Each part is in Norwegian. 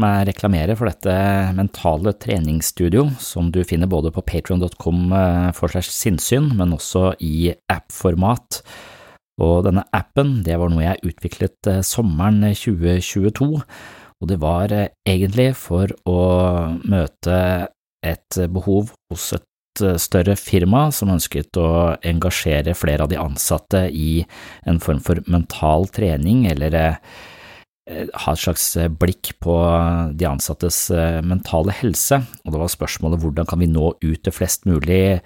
Meg reklamere for dette mentale treningsstudio, som du finner både på patreon.com for slags sinnssyn, men også i app-format. Og denne appen, det var noe jeg utviklet eh, sommeren 2022, og det var eh, egentlig for å møte et behov hos et eh, større firma som ønsket å engasjere flere av de ansatte i en form for mental trening, eller eh, ha et slags eh, blikk på de ansattes eh, mentale helse, og det var spørsmålet hvordan kan vi nå ut til flest mulig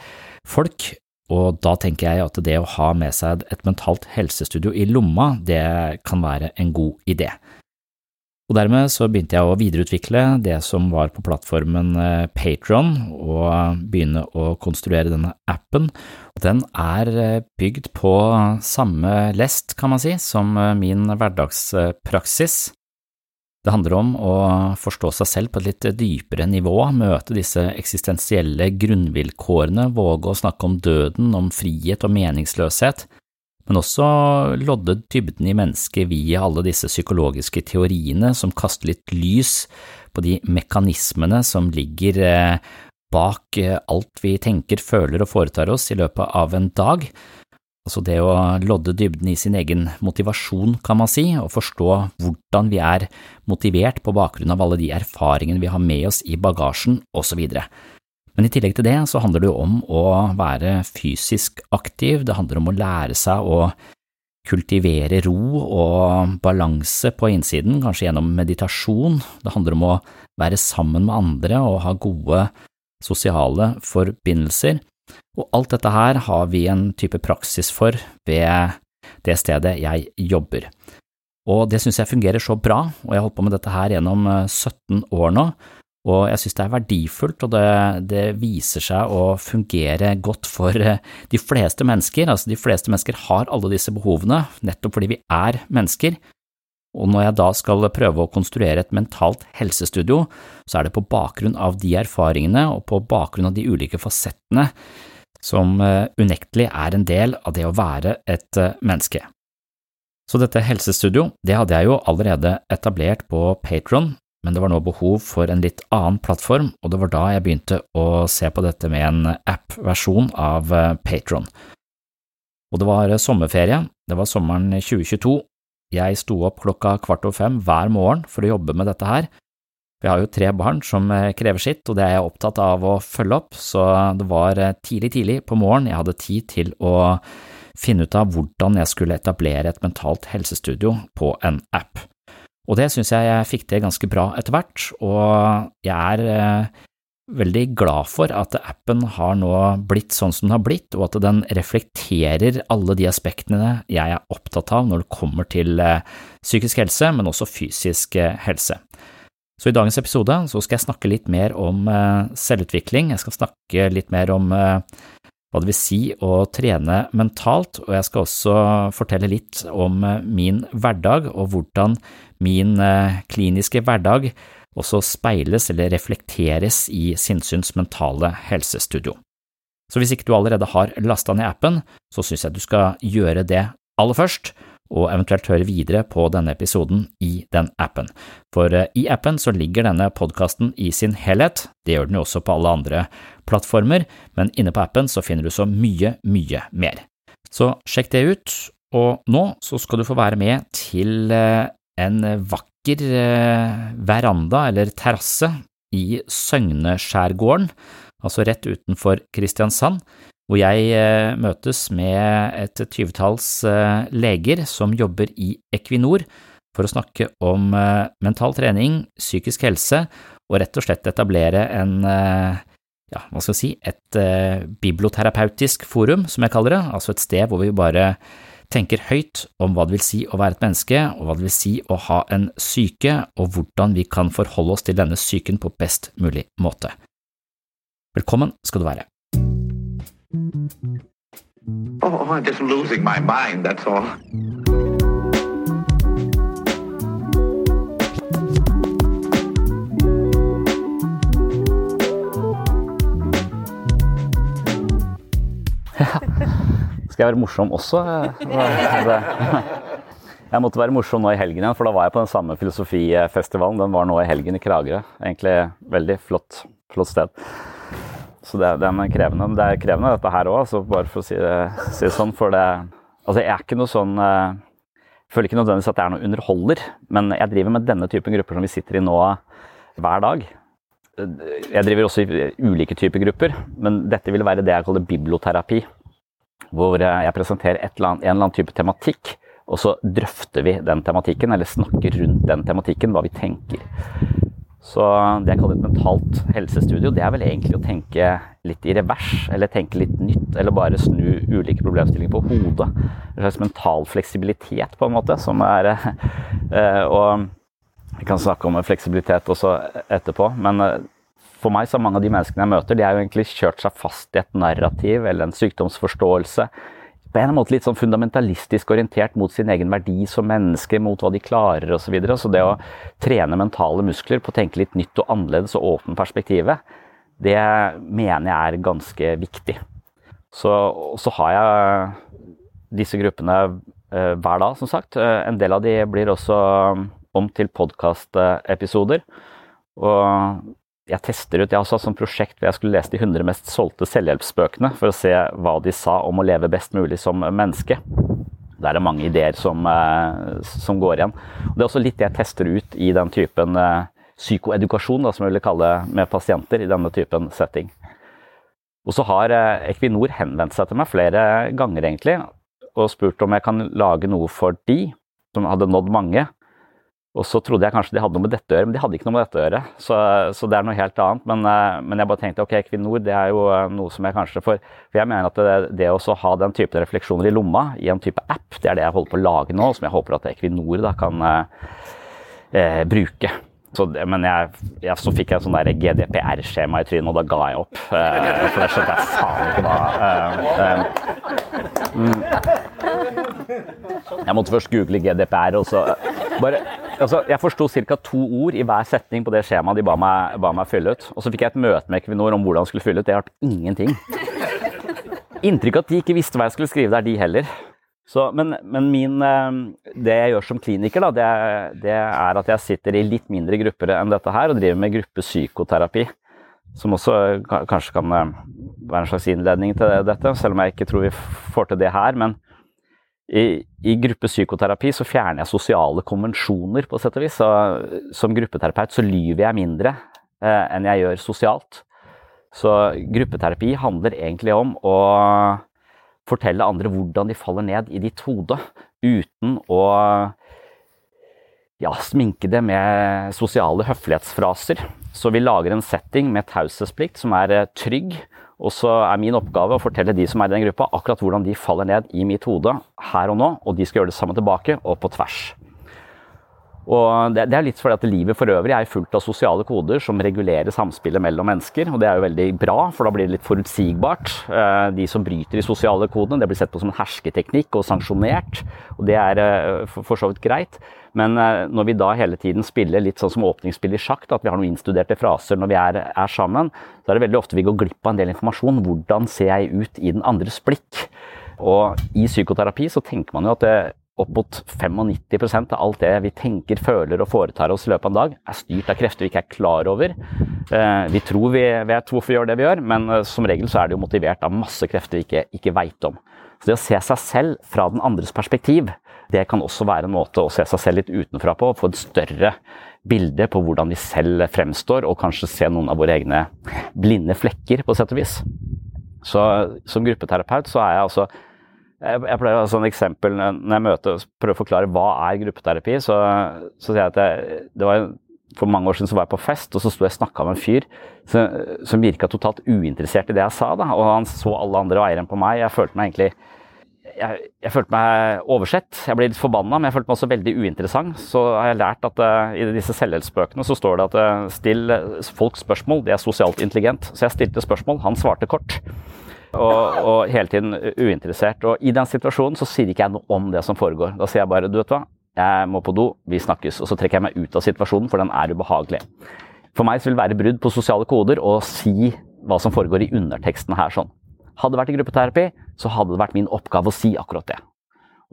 folk, og da tenker jeg at det å ha med seg et mentalt helsestudio i lomma, det kan være en god idé. Og dermed så begynte jeg å videreutvikle det som var på plattformen eh, Patron, og begynne å konstruere denne appen. Og den er eh, bygd på samme lest, kan man si, som eh, min hverdagspraksis. Det handler om å forstå seg selv på et litt dypere nivå, møte disse eksistensielle grunnvilkårene, våge å snakke om døden, om frihet og meningsløshet, men også lodde dybden i mennesket via alle disse psykologiske teoriene som kaster litt lys på de mekanismene som ligger eh, bak eh, alt vi tenker, føler og foretar oss i løpet av en dag. Altså det å lodde dybden i sin egen motivasjon, kan man si, og forstå hvordan vi er motivert på bakgrunn av alle de erfaringene vi har med oss i bagasjen, osv. Men i tillegg til det så handler det jo om å være fysisk aktiv, det handler om å lære seg å kultivere ro og balanse på innsiden, kanskje gjennom meditasjon, det handler om å være sammen med andre og ha gode sosiale forbindelser, og alt dette her har vi en type praksis for ved det stedet jeg jobber. Og det synes jeg fungerer så bra, og jeg har holdt på med dette her gjennom 17 år nå, og jeg synes det er verdifullt, og det, det, viser seg å fungere godt for de fleste mennesker. Altså, de fleste mennesker har alle disse behovene, nettopp fordi vi er mennesker. Og når jeg da skal prøve å konstruere et mentalt helsestudio, så er det på bakgrunn av de erfaringene og på bakgrunn av de ulike fasettene som eh, unektelig er en del av det å være et eh, menneske. Så dette helsestudio, det hadde jeg jo allerede etablert på Patron, men det var nå behov for en litt annen plattform, og det var da jeg begynte å se på dette med en app-versjon av eh, Patron. Og det var sommerferie, det var sommeren 2022, jeg sto opp klokka kvart over fem hver morgen for å jobbe med dette her, jeg har jo tre barn som eh, krever sitt, og det er jeg opptatt av å følge opp, så det var eh, tidlig, tidlig på morgenen jeg hadde tid til å finne ut av hvordan jeg skulle etablere et mentalt helsestudio på en app. Og det synes jeg jeg fikk til ganske bra etter hvert, og jeg er eh, veldig glad for at appen har nå blitt sånn som den har blitt, og at den reflekterer alle de aspektene jeg er opptatt av når det kommer til psykisk helse, men også fysisk helse. Så i dagens episode så skal jeg snakke litt mer om eh, selvutvikling, jeg skal snakke litt mer om eh, hva det vil si å trene mentalt, og jeg skal også fortelle litt om eh, min hverdag og hvordan min kliniske hverdag også speiles eller reflekteres i Sinnsyns mentale helsestudio. Så hvis ikke du allerede har lasta ned appen, så synes jeg du skal gjøre det aller først, og eventuelt høre videre på denne episoden i den appen. For eh, i appen så ligger denne podkasten i sin helhet, det gjør den jo også på alle andre plattformer, men inne på appen så finner du så mye, mye mer. Så sjekk det ut, og nå så skal du få være med til eh, en vakker eh, veranda eller terrasse i Søgneskjærgården, altså rett utenfor Kristiansand, hvor jeg eh, møtes med et tyvetalls eh, leger som jobber i Equinor for å snakke om mental trening, psykisk helse og rett og slett etablere en ja, hva skal jeg si, et biblioterapeutisk forum, som jeg kaller det, altså et sted hvor vi bare tenker høyt om hva det vil si å være et menneske, og hva det vil si å ha en syke, og hvordan vi kan forholde oss til denne syken på best mulig måte. Velkommen skal du være. Oh, I'm just losing my mind, that's all. Skal jeg være morsom også? Jeg måtte være morsom nå i helgen igjen, for da var jeg på den samme filosofifestivalen. Den var nå i helgen i Kragerø. Egentlig veldig flott, flott sted. Så det, det, er krevende. Det er krevende dette her òg, altså bare for å si det, si det, sånn. For det Altså, jeg er ikke noe sånn Jeg eh, føler ikke nødvendigvis at jeg er noen underholder, men jeg driver med denne typen grupper som vi sitter i nå hver dag. Jeg driver også i ulike typer grupper, men dette vil være det jeg kaller biblioterapi. Hvor jeg presenterer eller annet, en eller annen type tematikk, og så drøfter vi den tematikken, eller snakker rundt den tematikken, hva vi tenker. Så det jeg kaller et mentalt helsestudio, det er vel egentlig å tenke litt i revers, eller tenke litt nytt, eller bare snu ulike problemstillinger på hodet. En slags mental fleksibilitet, på en måte, som er eh, Og vi kan snakke om fleksibilitet også etterpå, men eh, for meg så er mange av de menneskene jeg møter, de har jo egentlig kjørt seg fast i et narrativ eller en sykdomsforståelse på en måte litt sånn fundamentalistisk orientert mot sin egen verdi som menneske, mot hva de klarer osv. Så, videre. så det å trene mentale muskler på å tenke litt nytt og annerledes og åpne perspektivet, det mener jeg er ganske viktig. Så, så har jeg disse gruppene uh, hver dag, som sagt. Uh, en del av de blir også om til podkastepisoder. Og jeg tester ut, jeg har også hatt sånn prosjekt hvor jeg skulle lese de 100 mest solgte selvhjelpsbøkene for å se hva de sa om å leve best mulig som menneske. Der er det mange ideer som, eh, som går igjen. Og det er også litt det jeg tester ut i den typen eh, psykoedukasjon, da, som jeg vil kalle med pasienter i denne typen setting. Og så har eh, Equinor henvendt seg til meg flere ganger egentlig, og spurt om jeg kan lage noe for de, som hadde nådd mange. Og så trodde jeg kanskje de hadde noe med dette å gjøre, men de hadde ikke noe med dette å gjøre. Så, så det er noe helt annet. Men, eh, men, jeg bare tenkte ok, Equinor det er jo eh, noe som jeg kanskje får For jeg mener at det, det å ha den type refleksjoner i lomma i en type app, det er det jeg holder på å lage nå, som jeg håper at Equinor da kan eh, eh bruke. Så, men jeg, jeg, så fikk jeg sånn GDPR-skjema i trynet, og da ga jeg opp. Uh, for det skjønte jeg faen ikke hva eh, mm. Jeg måtte først google GDPR, og så bare altså, Jeg forsto ca. to ord i hver setning på det skjemaet de ba meg, ba meg, fylle ut. Og så fikk jeg et møte med Equinor om hvordan jeg skulle fylle ut. Det hjalp ingenting. inntrykk at de ikke visste hva jeg skulle skrive der, de heller. Så, men, men min, det jeg gjør som kliniker, da, det, det, er at jeg sitter i litt mindre grupper enn dette her og driver med gruppepsykoterapi. Som også kanskje kan være en slags innledning til dette, selv om jeg ikke tror vi får til det her. Men i, i gruppepsykoterapi så fjerner jeg sosiale konvensjoner, på sett og vis. Så, som gruppeterapeut så lyver jeg mindre eh, enn jeg gjør sosialt. Så gruppeterapi handler egentlig om å fortelle andre hvordan de faller ned i ditt hode, uten å ja, sminke det med sosiale høflighetsfraser. Så vi lager en setting med taushetsplikt som er eh, trygg. Og så er min oppgave å fortelle de som er i den gruppa, akkurat hvordan de faller ned i mitt hode her og nå, og de skal gjøre det samme tilbake, og på tvers. Og det, det er litt fordi at livet for øvrig er fullt av sosiale koder som regulerer samspillet mellom mennesker. Og det er jo veldig bra, for da blir det litt forutsigbart. Eh, de som bryter de sosiale kodene, det blir sett på som en hersketeknikk og sanksjonert. Og det er eh, for så vidt greit. Men eh, når vi da hele tiden spiller litt sånn som åpningsspill i sjakk, at vi har noen innstuderte fraser når vi er, er sammen, så er det veldig ofte vi går glipp av en del informasjon. Hvordan ser jeg ut i den andres blikk? Og i psykoterapi så tenker man jo at det, opp mot 95% av alt det vi tenker, føler og foretar oss i løpet av en dag, er styrt av krefter vi ikke er klar over. Eh, vi tror vi vet hvorfor vi gjør det vi gjør, men eh, som regel så er det jo motivert av masse krefter vi ikke, ikke veit om. Så det å se seg selv fra den andres perspektiv, det kan også være en måte å se seg selv litt utenfra på, få et større bilde på hvordan vi selv fremstår, og kanskje se noen av våre egne blinde flekker, på sett og vis. Så som gruppeterapeut så er jeg altså jeg, pleier å ha sånn eksempel når jeg møter og prøver å forklare hva er gruppeterapi, så, så sier jeg at jeg, det var for mange år siden så var jeg på fest, og så sto jeg og snakka med en fyr som, som virka totalt uinteressert i det jeg sa. da, Og han så alle andre og enn på meg. Jeg følte meg egentlig jeg, jeg, følte meg oversett. Jeg ble litt forbanna, men jeg følte meg også veldig uinteressant. Så har jeg lært at uh, i disse selvhjelpsbøkene så står det at uh, still folk spørsmål, det er sosialt intelligent. Så jeg stilte spørsmål, han svarte kort og, og, hele tiden uinteressert. Og i den situasjonen så sier ikke jeg noe om det som foregår. Da sier jeg bare du vet hva, jeg må på do, vi snakkes. Og så trekker jeg meg ut av situasjonen, for den er ubehagelig. For meg så vil det være brudd på sosiale koder å si hva som foregår i underteksten her sånn. Hadde det vært i gruppeterapi, så hadde det vært min oppgave å si akkurat det.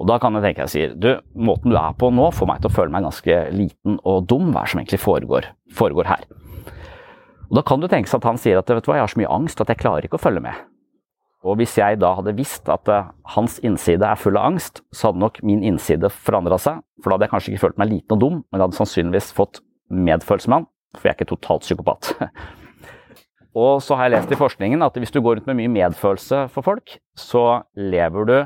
Og da kan jeg tenke jeg sier du, måten du er på nå får meg til å føle meg ganske liten og dum. Hva er det som egentlig foregår, foregår her? Og Da kan du tenke seg at han sier at vet du hva, jeg har så mye angst at jeg klarer ikke å følge med. Og hvis jeg da hadde visst at uh, hans innside er full av angst, så hadde nok min innside forandra seg. For da hadde jeg kanskje ikke følt meg liten og dum, men jeg hadde sannsynligvis fått medfølelse med han, for jeg er ikke totalt psykopat. og så har jeg lest i forskningen at hvis du går rundt med mye medfølelse for folk, så lever du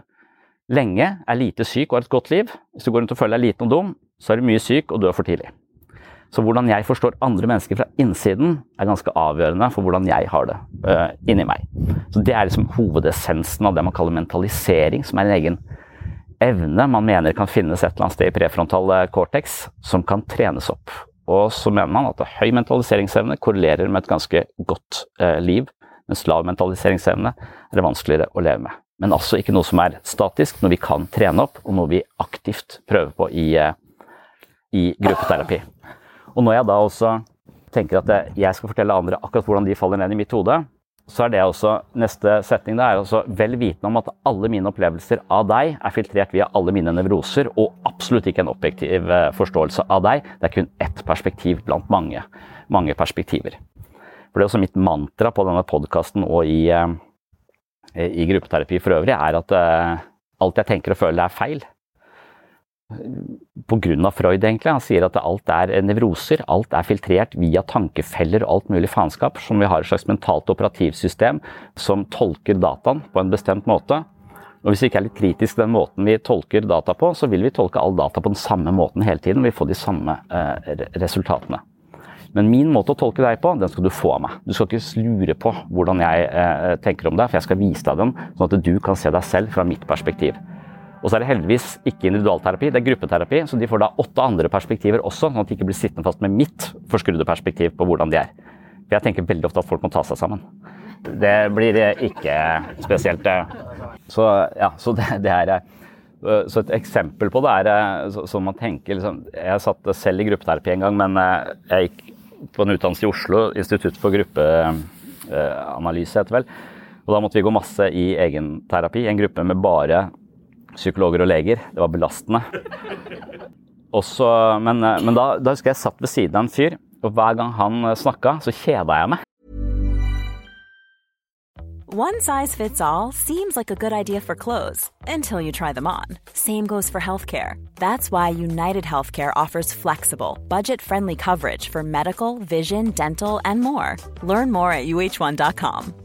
lenge, er lite syk og har et godt liv. Hvis du går rundt og føler deg liten og dum, så er du mye syk og dør for tidlig. Så hvordan jeg forstår andre mennesker fra innsiden, er ganske avgjørende for hvordan jeg har det uh, inni meg. Så Det er liksom hovedessensen av det man kaller mentalisering, som er en egen evne man mener kan finnes et eller annet sted i prefrontal eh, cortex, som kan trenes opp. Og så mener man at høy mentaliseringsevne korrelerer med et ganske godt uh, liv, mens lav mentaliseringsevne er det vanskeligere å leve med. Men altså ikke noe som er statisk, noe vi kan trene opp, og noe vi aktivt prøver på i, uh, i gruppeterapi. Og når jeg da også tenker at jeg skal fortelle andre akkurat hvordan de faller ned i mitt hode, så er det også neste setning det er altså vel vitende om at alle mine opplevelser av deg er filtrert via alle mine nevroser, og absolutt ikke en objektiv eh, forståelse av deg. Det er kun ett perspektiv blant mange, mange perspektiver. For det er også mitt mantra på denne podkasten og i, eh, i, gruppeterapi for øvrig, er at eh, alt jeg tenker og føler er feil pga. Freud, egentlig. Han sier at alt er nevroser. Alt er filtrert via tankefeller og alt mulig faenskap. Som vi har et slags mentalt operativsystem som tolker dataen på en bestemt måte. Og Hvis vi ikke er litt kritisk den måten vi tolker data på, så vil vi tolke all data på den samme måten hele tiden. og Vi får de samme eh, resultatene. Men min måte å tolke deg på, den skal du få av meg. Du skal ikke lure på hvordan jeg eh, tenker om deg, for jeg skal vise deg den, sånn at du kan se deg selv fra mitt perspektiv. Og så er det heldigvis ikke individualterapi, det er gruppeterapi, så de får da åtte andre perspektiver også, sånn at de ikke blir sittende fast med mitt forskrudde perspektiv på hvordan de er. For jeg tenker veldig ofte at folk må ta seg sammen. Det blir ikke spesielt eh, Så ja, så det, det er eh, så et eksempel på det er eh, som man tenker liksom, Jeg satt selv i gruppeterapi en gang, men jeg gikk på en utdannelse i Oslo, Institutt for gruppeanalyse heter vel. Og da måtte vi gå masse i egenterapi, en gruppe med bare psykologer og leger. Det var belastende. Også, men, men da, da husker jeg satt ved siden av en fyr, og hver gang han snakka, så kjeda jeg meg. One size fits all seems like a good idea for clothes until you try them on. Same goes for healthcare. That's why United Healthcare offers flexible, budget friendly coverage for medical, vision, dental, and more. Learn more at uh1.com.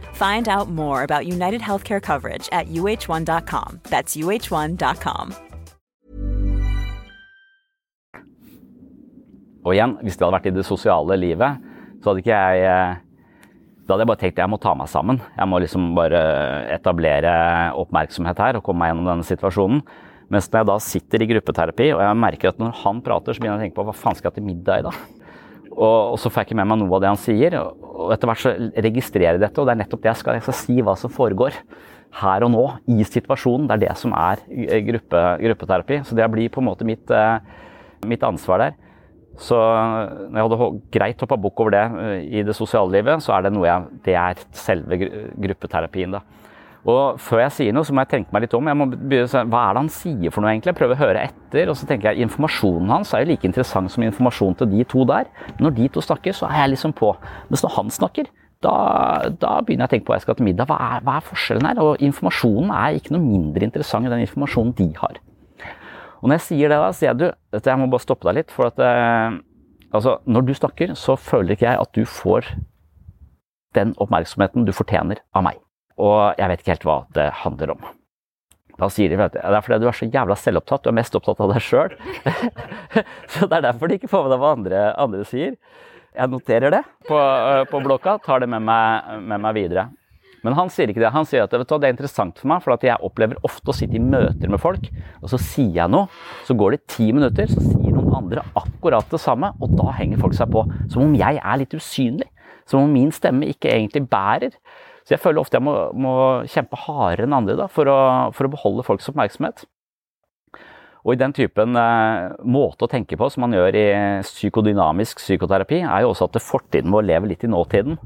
Find out more about United Healthcare coverage at uh1.com. That's uh1.com. Og igjen, hvis det hadde vært i det sosiale livet, så hadde ikke jeg eh, Da hadde jeg bare tenkt at jeg må ta meg sammen. Jeg må liksom bare etablere oppmerksomhet her og komme meg gjennom denne situasjonen. Mens når jeg da sitter i gruppeterapi og jeg merker at når han prater, så begynner jeg å tenke på hva faen skal jeg til middag i dag? Og, og så får jeg ikke med meg noe av det han sier. Og etter hvert så registrerer jeg dette, og det er nettopp det jeg skal, jeg skal si hva som foregår her og nå, i situasjonen. Det er det som er gruppe, gruppeterapi. Så det blir på en måte mitt, eh, mitt ansvar der. Så når jeg hadde greit hoppa bukk over det eh, i det sosiale livet, så er det noe jeg Det er selve gruppeterapien, da. Og før jeg sier noe, så må jeg tenke meg litt om. Jeg må begynne Hva er det han sier for noe, egentlig? Prøve å høre etter. Og så tenker jeg informasjonen hans er jo like interessant som informasjonen til de to der. Når de to snakker, så er jeg liksom på. Mens når han snakker, da, da begynner jeg å tenke på hva jeg skal til middag. Hva er, hva er forskjellen her? Og informasjonen er ikke noe mindre interessant enn den informasjonen de har. Og når jeg sier det, da, sier jeg du, jeg må bare stoppe deg litt. For at eh, altså, når du snakker, så føler ikke jeg at du får den oppmerksomheten du fortjener av meg. Og jeg vet ikke helt hva det handler om. Da sier de at det er fordi du er så jævla selvopptatt, du er mest opptatt av deg sjøl. så det er derfor de ikke får med deg hva andre, andre sier. Jeg noterer det på, eh, på blokka, tar det med meg, med meg videre. Men han sier ikke det. Han sier at du, det er interessant for meg, for jeg opplever ofte å sitte i møter med folk, og så sier jeg noe, så går det ti minutter, så sier noen andre akkurat det samme, og da henger folk seg på. Som om jeg er litt usynlig. Som om min stemme ikke egentlig bærer. Så jeg føler ofte jeg må, må kjempe hardere enn andre da, for, å, for å beholde folks oppmerksomhet. Og i den typen eh, måte å tenke på som man gjør i psykodynamisk psykoterapi, er jo også at fortiden vår lever litt i nåtiden.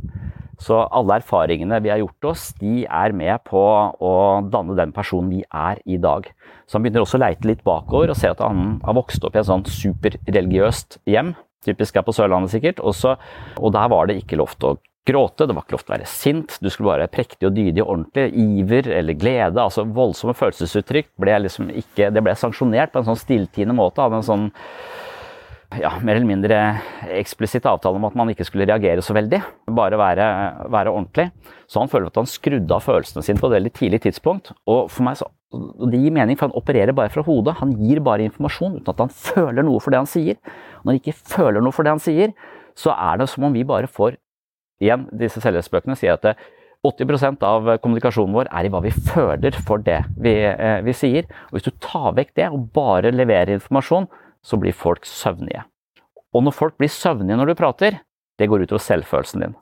Så alle erfaringene vi har gjort oss, de er med på å danne den personen vi er i dag. Så han begynner også å leite litt bakover og ser at han har vokst opp i et sånn superreligiøst hjem. Typisk er på Sørlandet sikkert. Også, og der var det ikke lov til å gråte, det var ikke lov til å være sint, du skulle være prektig og dydig og ordentlig. Iver eller glede, altså voldsomme følelsesuttrykk, ble liksom ikke, det ble sanksjonert på en sånn stilltiende måte. av en sånn ja, mer eller mindre eksplisitt avtale om at man ikke skulle reagere så veldig. Bare være, være ordentlig. Så han føler at han skrudde av følelsene sine på et veldig tidlig tidspunkt. Og for meg så, Det gir mening, for han opererer bare fra hodet. Han gir bare informasjon uten at han føler noe for det han sier. Når han ikke føler noe for det han sier, så er det som om vi bare får Igjen, disse selvhjelpsbøkene sier at 80% av kommunikasjonen vår er i hva vi føler for det vi, eh, vi sier. Og hvis du tar vekk det og bare leverer informasjon, så blir folk søvnige. Og når folk blir søvnige når du prater, det går utover selvfølelsen din.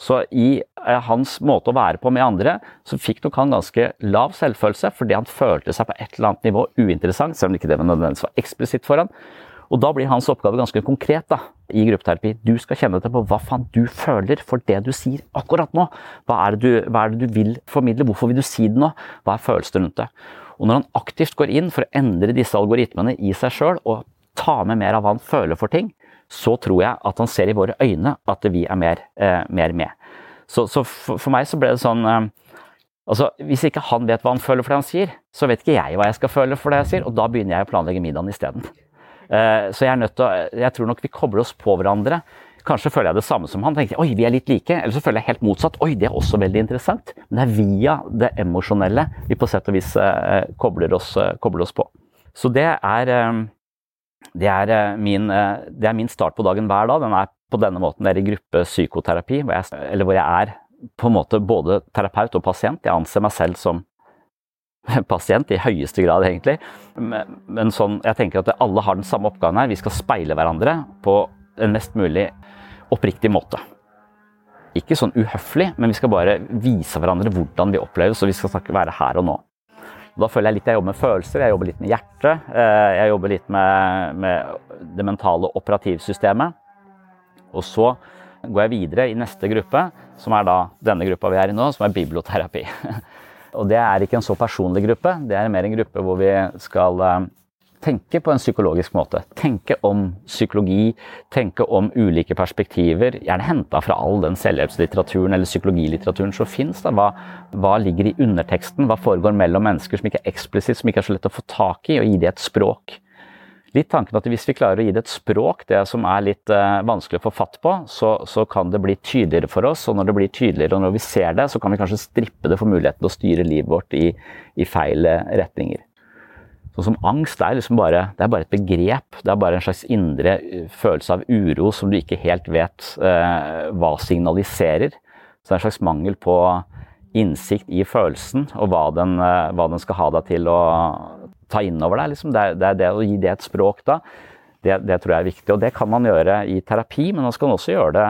Så i eh, hans måte å være på med andre, så fikk nok han ganske lav selvfølelse fordi han følte seg på et eller annet nivå uinteressant, selv om ikke det var nødvendigvis var eksplisitt for han. Og da blir hans oppgave ganske konkret da, i gruppeterapi. Du skal kjenne etter på hva faen du føler for det du sier akkurat nå. Hva er, du, hva er, det du, vil formidle? Hvorfor vil du si det nå? Hva er følelsene rundt det? Og når han aktivt går inn for å endre disse algoritmene i seg sjøl og ta med mer av hva han føler for ting, så tror jeg at han ser i våre øyne at vi er mer, eh, mer med. Så, så for, for, meg så ble det sånn eh, Altså, Hvis ikke han vet hva han føler for det han sier, så vet ikke jeg hva jeg skal føle for det jeg sier, og da begynner jeg å planlegge middagen isteden. Eh, så jeg, å, jeg tror nok vi kobler oss på hverandre. Kanskje føler jeg det samme som han. tenkte oi, vi er litt like. Eller så føler jeg helt motsatt. Oi, det er også veldig interessant. Men det er via det emosjonelle vi på sett og vis eh, kobler, oss, eh, kobler oss på. Så det er, det, er min, det er min start på dagen hver dag. Den er på denne måten. Det er i gruppe psykoterapi, hvor jeg, eller hvor jeg er på en måte både terapeut og pasient. Jeg anser meg selv som pasient i høyeste grad, egentlig. Men, men sånn, jeg tenker at alle har den samme oppgaven her. Vi skal speile hverandre på en mest mulig oppriktig måte. Ikke sånn uhøflig, men vi skal bare vise hverandre hvordan vi oppleves, og vi skal snakke være her og nå. Da føler jeg litt jeg jobber med følelser, jeg jobber litt med hjertet. Eh, jeg jobber litt med, med det mentale operativsystemet. Og så går jeg videre i neste gruppe, som er da denne gruppa vi er i nå, som er biblioterapi. Og det er ikke en så personlig gruppe, det er mer en gruppe hvor vi skal eh, tenke på en psykologisk måte. Tenke om psykologi, tenke om ulike perspektiver. Gjerne henta fra all den selvhjelpslitteraturen eller psykologilitteraturen som fins. Hva, hva ligger i underteksten? Hva foregår mellom mennesker som ikke er eksplisitt, som ikke er så lett å få tak i, og gi det et språk? Litt tanken at hvis vi klarer å gi det et språk, det som er litt uh, vanskelig å få fatt på, så, så, kan det bli tydeligere for oss. Og når det blir tydeligere, og når vi ser det, så kan vi kanskje strippe det for muligheten til å styre livet vårt i, i feil uh, retninger. Sånn som angst er liksom bare, det er bare et begrep. Det er bare en slags indre uh, følelse av uro som du ikke helt vet hva signaliserer. Så det er en slags mangel på innsikt i følelsen og hva den, hva den skal ha deg til å, ta inn over deg. Liksom. Det, det, det, å gi det et språk da, det, det, tror jeg er viktig. Og det kan man gjøre i terapi, men man skal også gjøre det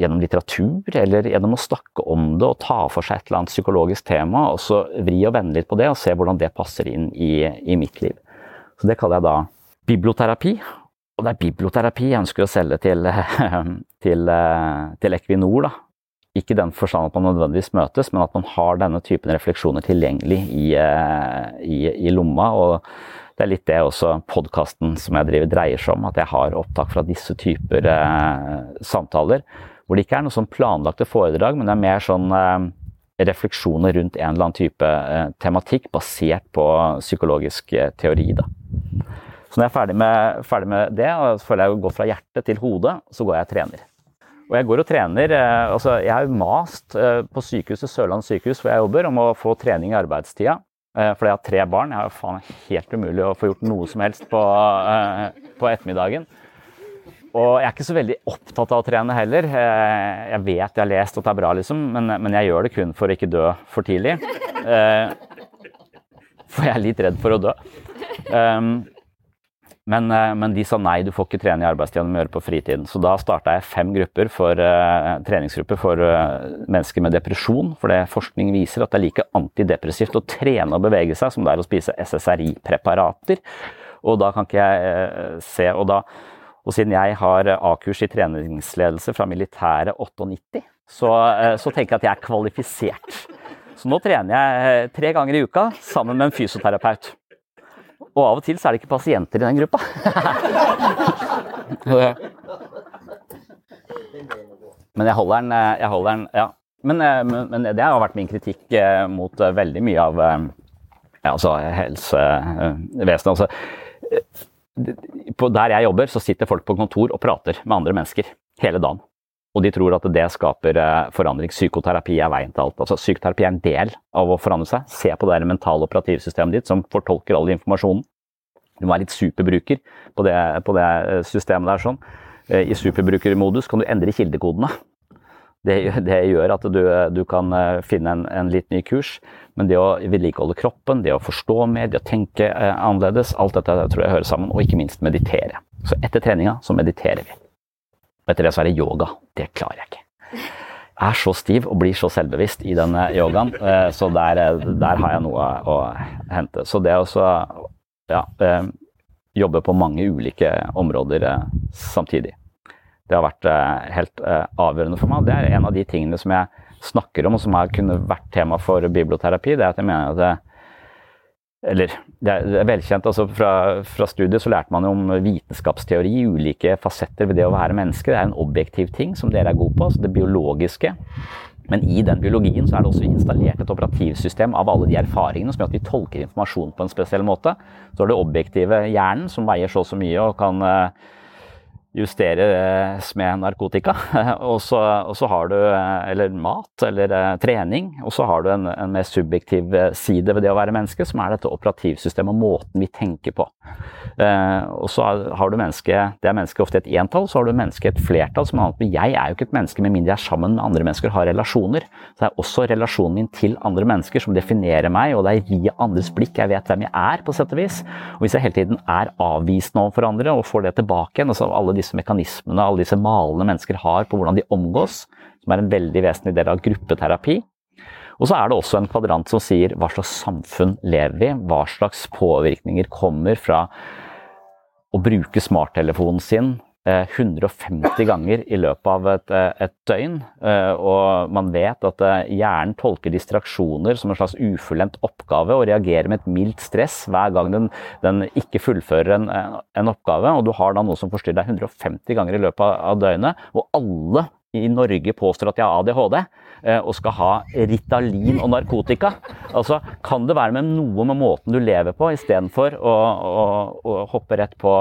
gjennom litteratur eller gjennom å snakke om det og ta for seg et eller annet psykologisk tema, og så vri og vende litt på det og se hvordan det passer inn i, i mitt liv. Så det kaller jeg da biblioterapi. Og det er biblioterapi jeg ønsker å selge til, til, til Equinor. da ikke i den forstand at man nødvendigvis møtes, men at man har denne typen refleksjoner tilgjengelig i, eh, i, i lomma. og det er litt det også podkasten som jeg driver dreier seg om, at jeg har opptak fra disse typer eh, samtaler. Hvor det ikke er noe sånn planlagte foredrag, men det er mer sånn eh, refleksjoner rundt en eller annen type eh, tematikk basert på psykologisk eh, teori. Da. Så når jeg er ferdig med, ferdig med det, og føler jeg går fra hjertet til hodet, så går jeg og trener. Og jeg går og trener. Eh, altså Jeg har mast eh, på sykehuset Sørlandet sykehus hvor jeg jobber, om å få trening i arbeidstida. Eh, fordi jeg har tre barn. Jeg har faen helt umulig å få gjort noe som helst på, på ettermiddagen. Og jeg er ikke så veldig opptatt av å trene heller. Jeg vet jeg har lest at det er bra, liksom, men, men jeg gjør det kun for å ikke dø for tidlig. For jeg er litt redd for å dø. Men, eh, men, de sa nei, du får ikke trene i arbeidstida, du må gjøre på fritiden. Så da starta jeg fem grupper for, uh, treningsgrupper for uh, mennesker med depresjon. For det forskning viser at det er like antidepressivt å trene og bevege seg som det er å spise SSRI-preparater. Og da kan ikke jeg uh, se og, da, og siden jeg har A-kurs i treningsledelse fra militæret 98, så, så tenker jeg at jeg er kvalifisert. Så nå trener jeg tre ganger i uka sammen med en fysioterapeut. Og av og til så er det ikke pasienter i den gruppa. men jeg holder den, eh, jeg holder den ja. Men, eh, men, det har vært min kritikk eh, mot veldig mye av ja, altså helsevesenet. Altså, der jeg jobber, så sitter folk på kontor og prater med andre mennesker hele dagen. Og de tror at det skaper forandring. Psykoterapi er veien til alt. Altså, psykoterapi er en del av å forandre seg. Se på det mentale operativsystemet ditt som fortolker all informasjonen. Du må være litt superbruker på det, på det systemet der. sånn. Eh, I superbrukermodus kan du endre kildekodene. Det, det gjør at du, du kan eh, finne en, en, litt ny kurs. Men det å vedlikeholde kroppen, det å forstå mer, det å tenke eh, annerledes, alt dette tror jeg hører sammen. Og ikke minst meditere. Så etter treninga så mediterer vi. Og etter det så er det yoga. Det klarer jeg ikke. Jeg er så stiv og blir så selvbevisst i denne yogaen, så der, der har jeg noe å hente. Så det å ja, eh, jobbe på mange ulike områder eh, samtidig. Det har vært eh, helt eh, avgjørende for meg. Det er en av de tingene som jeg snakker om, og som har kunnet vært tema for biblioterapi. det er at jeg mener at eller det er, det er velkjent. altså fra, fra, studiet så lærte man jo om vitenskapsteori, ulike fasetter ved det å være menneske. Det er en objektiv ting som dere er gode på, altså det biologiske. Men i den biologien så er det også installert et operativsystem av alle de erfaringene som gjør at vi tolker informasjon på en spesiell måte. Så er det objektive hjernen som veier så og så mye og kan uh, justeres med narkotika. Og så, og så, har du eh, eller mat eller eh, trening. Og så har du en, en, mer subjektiv eh, side ved det å være menneske, som er dette operativsystemet og måten vi tenker på. og så har du menneske, Det er menneske ofte et entall, så har du menneske et flertall. som annet, men Jeg er jo ikke et menneske med mindre jeg er sammen med andre mennesker og har relasjoner. Så det er også relasjonen min til andre mennesker som definerer meg, og det er via andres blikk jeg vet hvem jeg er, på sett og vis. Og hvis jeg hele tiden er avvisende overfor andre og får det tilbake igjen, altså alle de disse mekanismene alle disse malene mennesker har på hvordan de omgås, som er en veldig vesentlig del av gruppeterapi. Og så er det også en kvadrant som sier hva slags samfunn lever vi hva slags påvirkninger kommer fra å bruke smarttelefonen sin 150 eh, ganger i løpet av et, eh, et, døgn. Eh, og man vet at hjernen tolker distraksjoner som en slags ufullendt oppgave og reagerer med et mildt stress hver gang den, den ikke fullfører en, en, oppgave. Og du har da noe som forstyrrer deg 150 ganger i løpet av, døgnet. Og alle i Norge påstår at de har ADHD og skal ha Ritalin og narkotika. Altså, Kan det være med noe med måten du lever på, istedenfor å, å, å hoppe rett på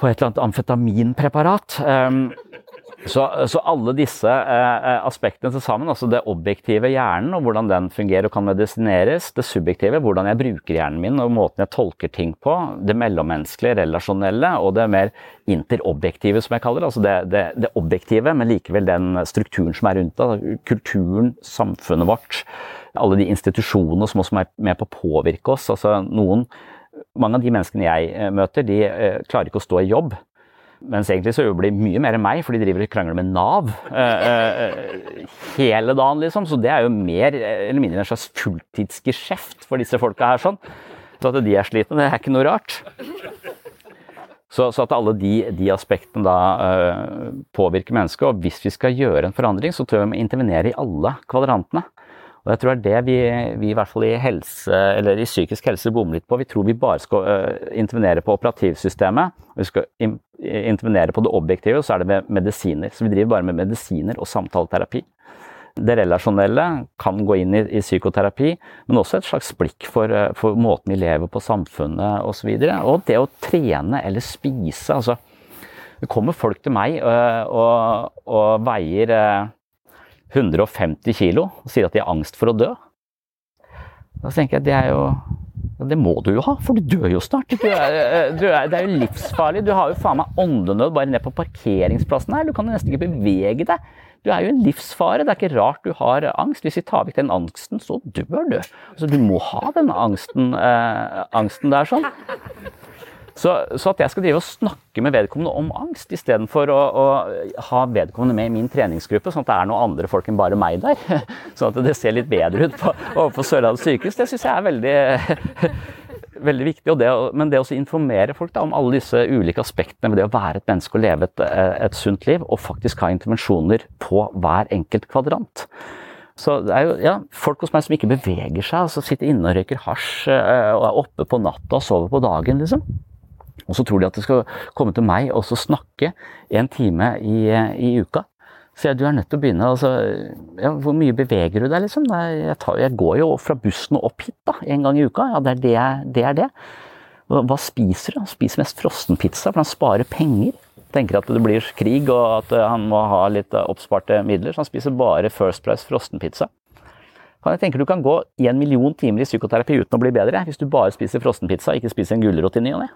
på et eller annet amfetaminpreparat. Um, så, så, alle disse eh, aspektene til sammen, altså det objektive hjernen og hvordan den fungerer og kan medisineres, det subjektive, hvordan jeg bruker hjernen min og måten jeg tolker ting på, det mellommenneskelige, relasjonelle og det mer interobjektive, som jeg kaller det. Altså det, det, det objektive, men likevel den strukturen som er rundt det. Kulturen, samfunnet vårt, alle de institusjonene som også er med på å påvirke oss. altså noen mange av de menneskene jeg eh, møter, de eh, klarer ikke å stå i jobb. Mens egentlig så jobber de mye mer enn meg, for de driver og krangler med Nav eh, hele dagen, liksom. Så det er jo mer eller mindre en slags fulltidsgeskjeft for disse folka her, sånn. Så at de er slitne, det er ikke noe rart. Så, så at alle de, de aspektene da uh, påvirker mennesket. Og hvis vi skal gjøre en forandring, så tror jeg vi må intervenere i alle kvadrantene. Og jeg tror det er det vi, vi, i hvert fall i helse, eller i psykisk helse bommer litt på. Vi tror vi bare skal uh, intervenere på operativsystemet. Vi skal intervenere på det objektive, og så er det med medisiner. Så vi driver bare med medisiner og samtaleterapi. Det relasjonelle kan gå inn i, i psykoterapi, men også et slags blikk for, uh, for måten vi lever på, samfunnet osv. Og, så og det å trene eller spise. altså Det kommer folk til meg og, og, og, veier 150 kilo og sier at de har angst for å dø. Da tenker jeg det er jo det må du jo ha, for du dør jo snart. Du er, eh, du er, det er jo livsfarlig. Du har jo faen meg åndenød bare ned på parkeringsplassen her. Du kan jo nesten ikke bevege deg. Du er jo en livsfare. Det er ikke rart du har angst. Hvis vi tar vekk den angsten, så dør du. Altså, du må ha den angsten, eh, angsten der sånn. Så, så, at jeg skal drive og snakke med vedkommende om angst, istedenfor å, å ha vedkommende med i min treningsgruppe, sånn at det er noen andre folk enn bare meg der, sånn at det ser litt bedre ut på, overfor Sørlandet sykehus, det syns jeg er veldig, veldig viktig. Det, men det å informere folk da, om alle disse ulike aspektene ved det å være et menneske og leve et, et sunt liv, og faktisk ha intervensjoner på hver enkelt kvadrant. Så det er jo ja, folk hos meg som ikke beveger seg, altså sitter inne og røyker hasj eh, og er oppe på natta og sover på dagen, liksom. Og så tror de at de skal komme til meg og snakke en time i, i uka. Så jeg, du er nødt til å begynne. Altså, ja, hvor mye beveger du deg, liksom? Jeg, tar, jeg, går jo fra bussen og opp hit da, en gang i uka. Ja, det er det. det, er det. Hva spiser du? Han spiser mest frossenpizza, for han sparer penger. Tenker at det blir krig og at han må ha litt oppsparte midler, så han spiser bare First Price frossenpizza. Jeg tenker Du kan gå en million timer i psykoterapi uten å bli bedre hvis du bare spiser frossenpizza ikke spiser en gulrot i ny og ne.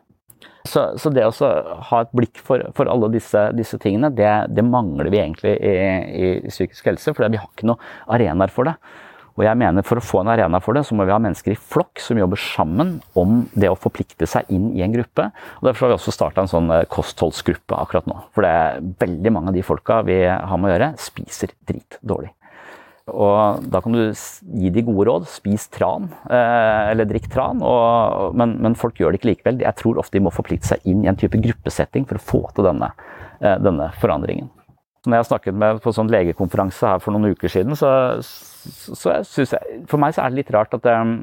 Så, så, det å ha et blikk for, for alle disse, disse tingene, det, det, mangler vi egentlig i, i, psykisk helse. For vi har ikke noen arenaer for det. Og jeg mener For å få en arena for det, så må vi ha mennesker i flokk som jobber sammen om det å forplikte seg inn i en gruppe. og Derfor har vi også starta en sånn eh, kostholdsgruppe akkurat nå. For det er veldig mange av de folka vi har med å gjøre, spiser dritdårlig. Og da kan du gi de gode råd. Spis tran, eh, eller drikk tran. Og, men, men, folk gjør det ikke likevel. Jeg tror ofte de må forplikte seg inn i en type gruppesetting for å få til denne, eh, denne forandringen. Når jeg snakket med på sånn legekonferanse her for noen uker siden, så, så synes jeg For meg så er det litt rart at, eh,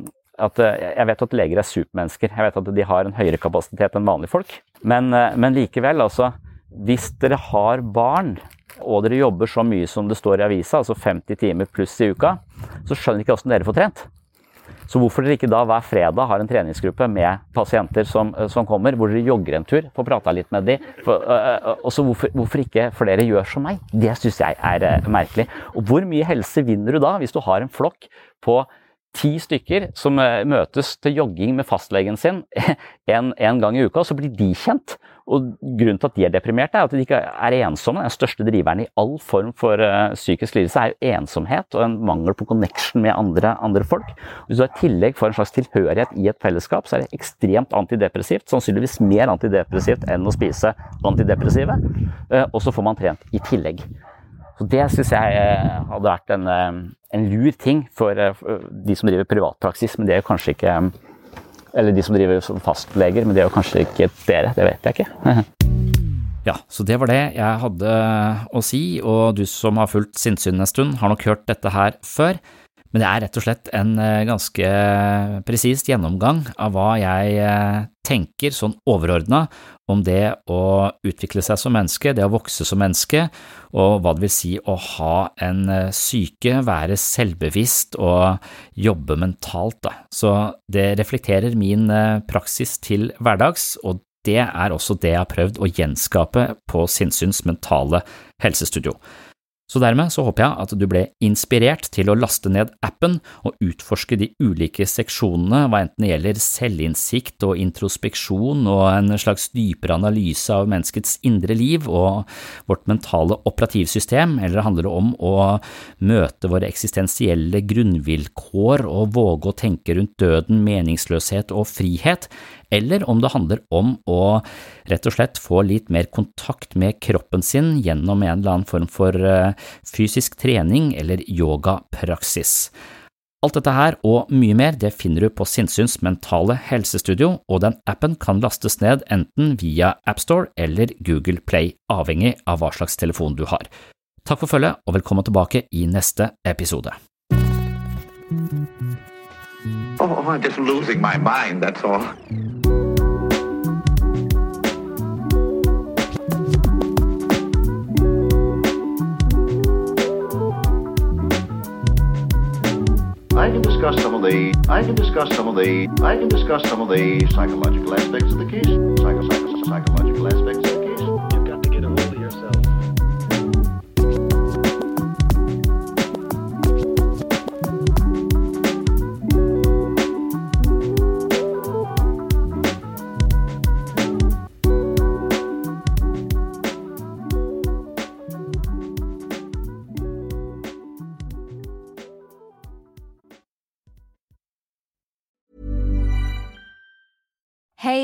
at jeg vet at leger er supermennesker. Jeg vet at de har en høyere kapasitet enn vanlige folk. Men, men likevel, altså. Hvis dere har barn og dere jobber så mye som det står i avisa, altså 50 timer pluss i uka, så skjønner ikke hvordan dere får trent. Så hvorfor dere ikke da hver fredag har en treningsgruppe med pasienter som, som kommer, hvor dere jogger en tur, får prata litt med dem, for, og så hvorfor, hvorfor, ikke flere gjør som meg? Det syns jeg er merkelig. Og hvor mye helse vinner du da hvis du har en flokk på ti stykker som møtes til jogging med fastlegen sin en, en gang i uka, og så blir de kjent? Og Grunnen til at de er deprimerte, er at de ikke er ensomme. Den største driveren i all form for uh, psykisk lidelse er jo ensomhet og en mangel på connection med andre, andre folk. Hvis du i tillegg får en slags tilhørighet i et fellesskap, så er det ekstremt antidepressivt. Sannsynligvis mer antidepressivt enn å spise antidepressive. Uh, og så får man trent i tillegg. Så Det syns jeg uh, hadde vært en, en lur ting for de som driver privatpraksis, men det er jo kanskje ikke eller de som driver som fastleger, men det er jo kanskje ikke dere, det vet jeg ikke. ja, så det var det jeg hadde å si, og du som har fulgt Sinnsyn en stund, har nok hørt dette her før. Men det er rett og slett en eh, ganske presist gjennomgang av hva jeg eh, tenker sånn overordna om det å utvikle seg som menneske, det å vokse som menneske, og hva det vil si å ha en eh, syke, være selvbevisst og jobbe mentalt. Da. Så det reflekterer min praksis til hverdags, og det er også det jeg har prøvd å gjenskape på Sinnsyns mentale helsestudio. Så dermed så håper jeg at du ble inspirert til å laste ned appen og utforske de ulike seksjonene, hva enten det gjelder selvinnsikt og introspeksjon og en slags dypere analyse av menneskets indre liv og vårt mentale operativsystem, eller det handler om å møte våre eksistensielle grunnvilkår og våge å tenke rundt døden, meningsløshet og frihet, eller om det handler om å rett og slett få litt mer kontakt med kroppen sin gjennom en eller annen form for eh, fysisk trening eller yogapraksis. Alt dette her og mye mer det finner du på Sinnsyns mentale helsestudio, og den appen kan lastes ned enten via AppStore eller Google Play, avhengig av hva slags telefon du har. Takk for følget, og velkommen tilbake i neste episode. Oh, I'm just losing my mind, that's all. I can discuss some of the I can discuss some of the I can discuss some of the psychological aspects of the case.